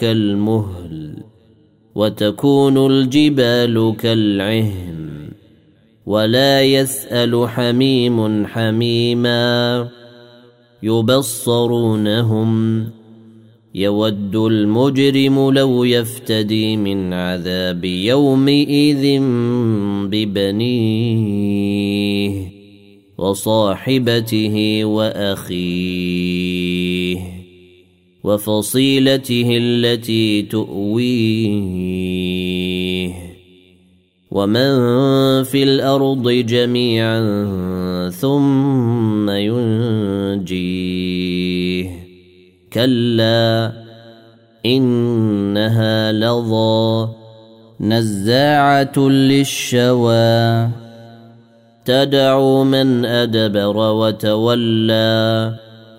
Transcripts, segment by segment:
كالمهل وتكون الجبال كالعهن ولا يسأل حميم حميما. يبصرونهم يود المجرم لو يفتدي من عذاب يومئذ ببنيه وصاحبته وأخيه. وفصيلته التي تؤويه. ومن في الأرض جميعا ثم ينجيه. كلا إنها لظى نزاعة للشوى. تدعو من أدبر وتولى.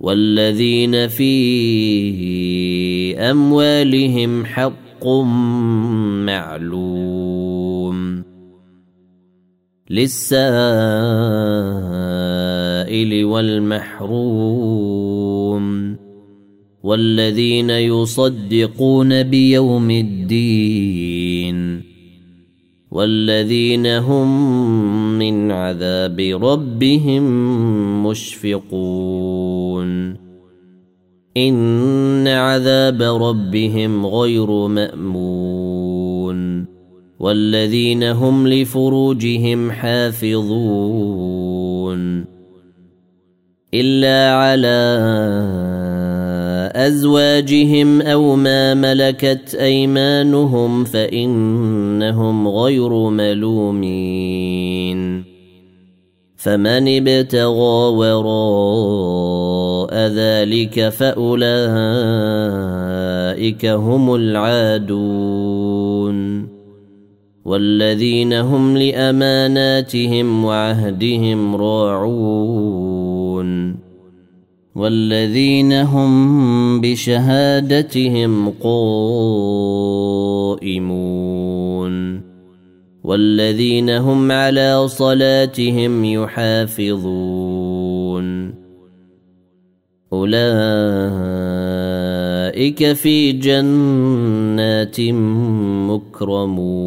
والذين في أموالهم حق معلوم. للسائل والمحروم. والذين يصدقون بيوم الدين. والذين هم من عذاب ربهم مشفقون. إن عذاب ربهم غير مأمون. والذين هم لفروجهم حافظون. إلا على أزواجهم أو ما ملكت أيمانهم فإنهم غير ملومين. فمن ابتغى وراء ذلك فأولئك هم العادون. والذين هم لأماناتهم وعهدهم راعون. والذين هم بشهادتهم قائمون والذين هم على صلاتهم يحافظون أولئك في جنات مكرمون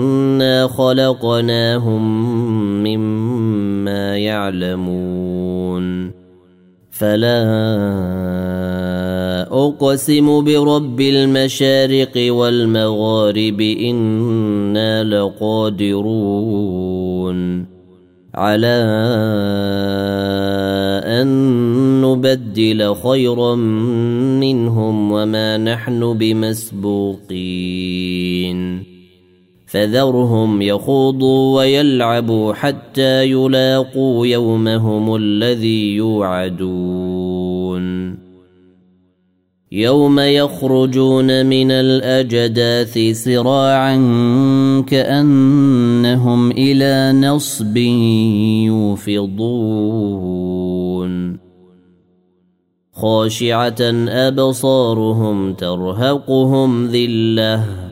خلقناهم مما يعلمون. فلا أقسم برب المشارق والمغارب إنا لقادرون. على أن نبدل خيرا منهم وما نحن بمسبوقين. فذرهم يخوضوا ويلعبوا حتى يلاقوا يومهم الذي يوعدون. يوم يخرجون من الأجداث سراعا كأنهم إلى نصب يوفضون. خاشعة أبصارهم ترهقهم ذلة.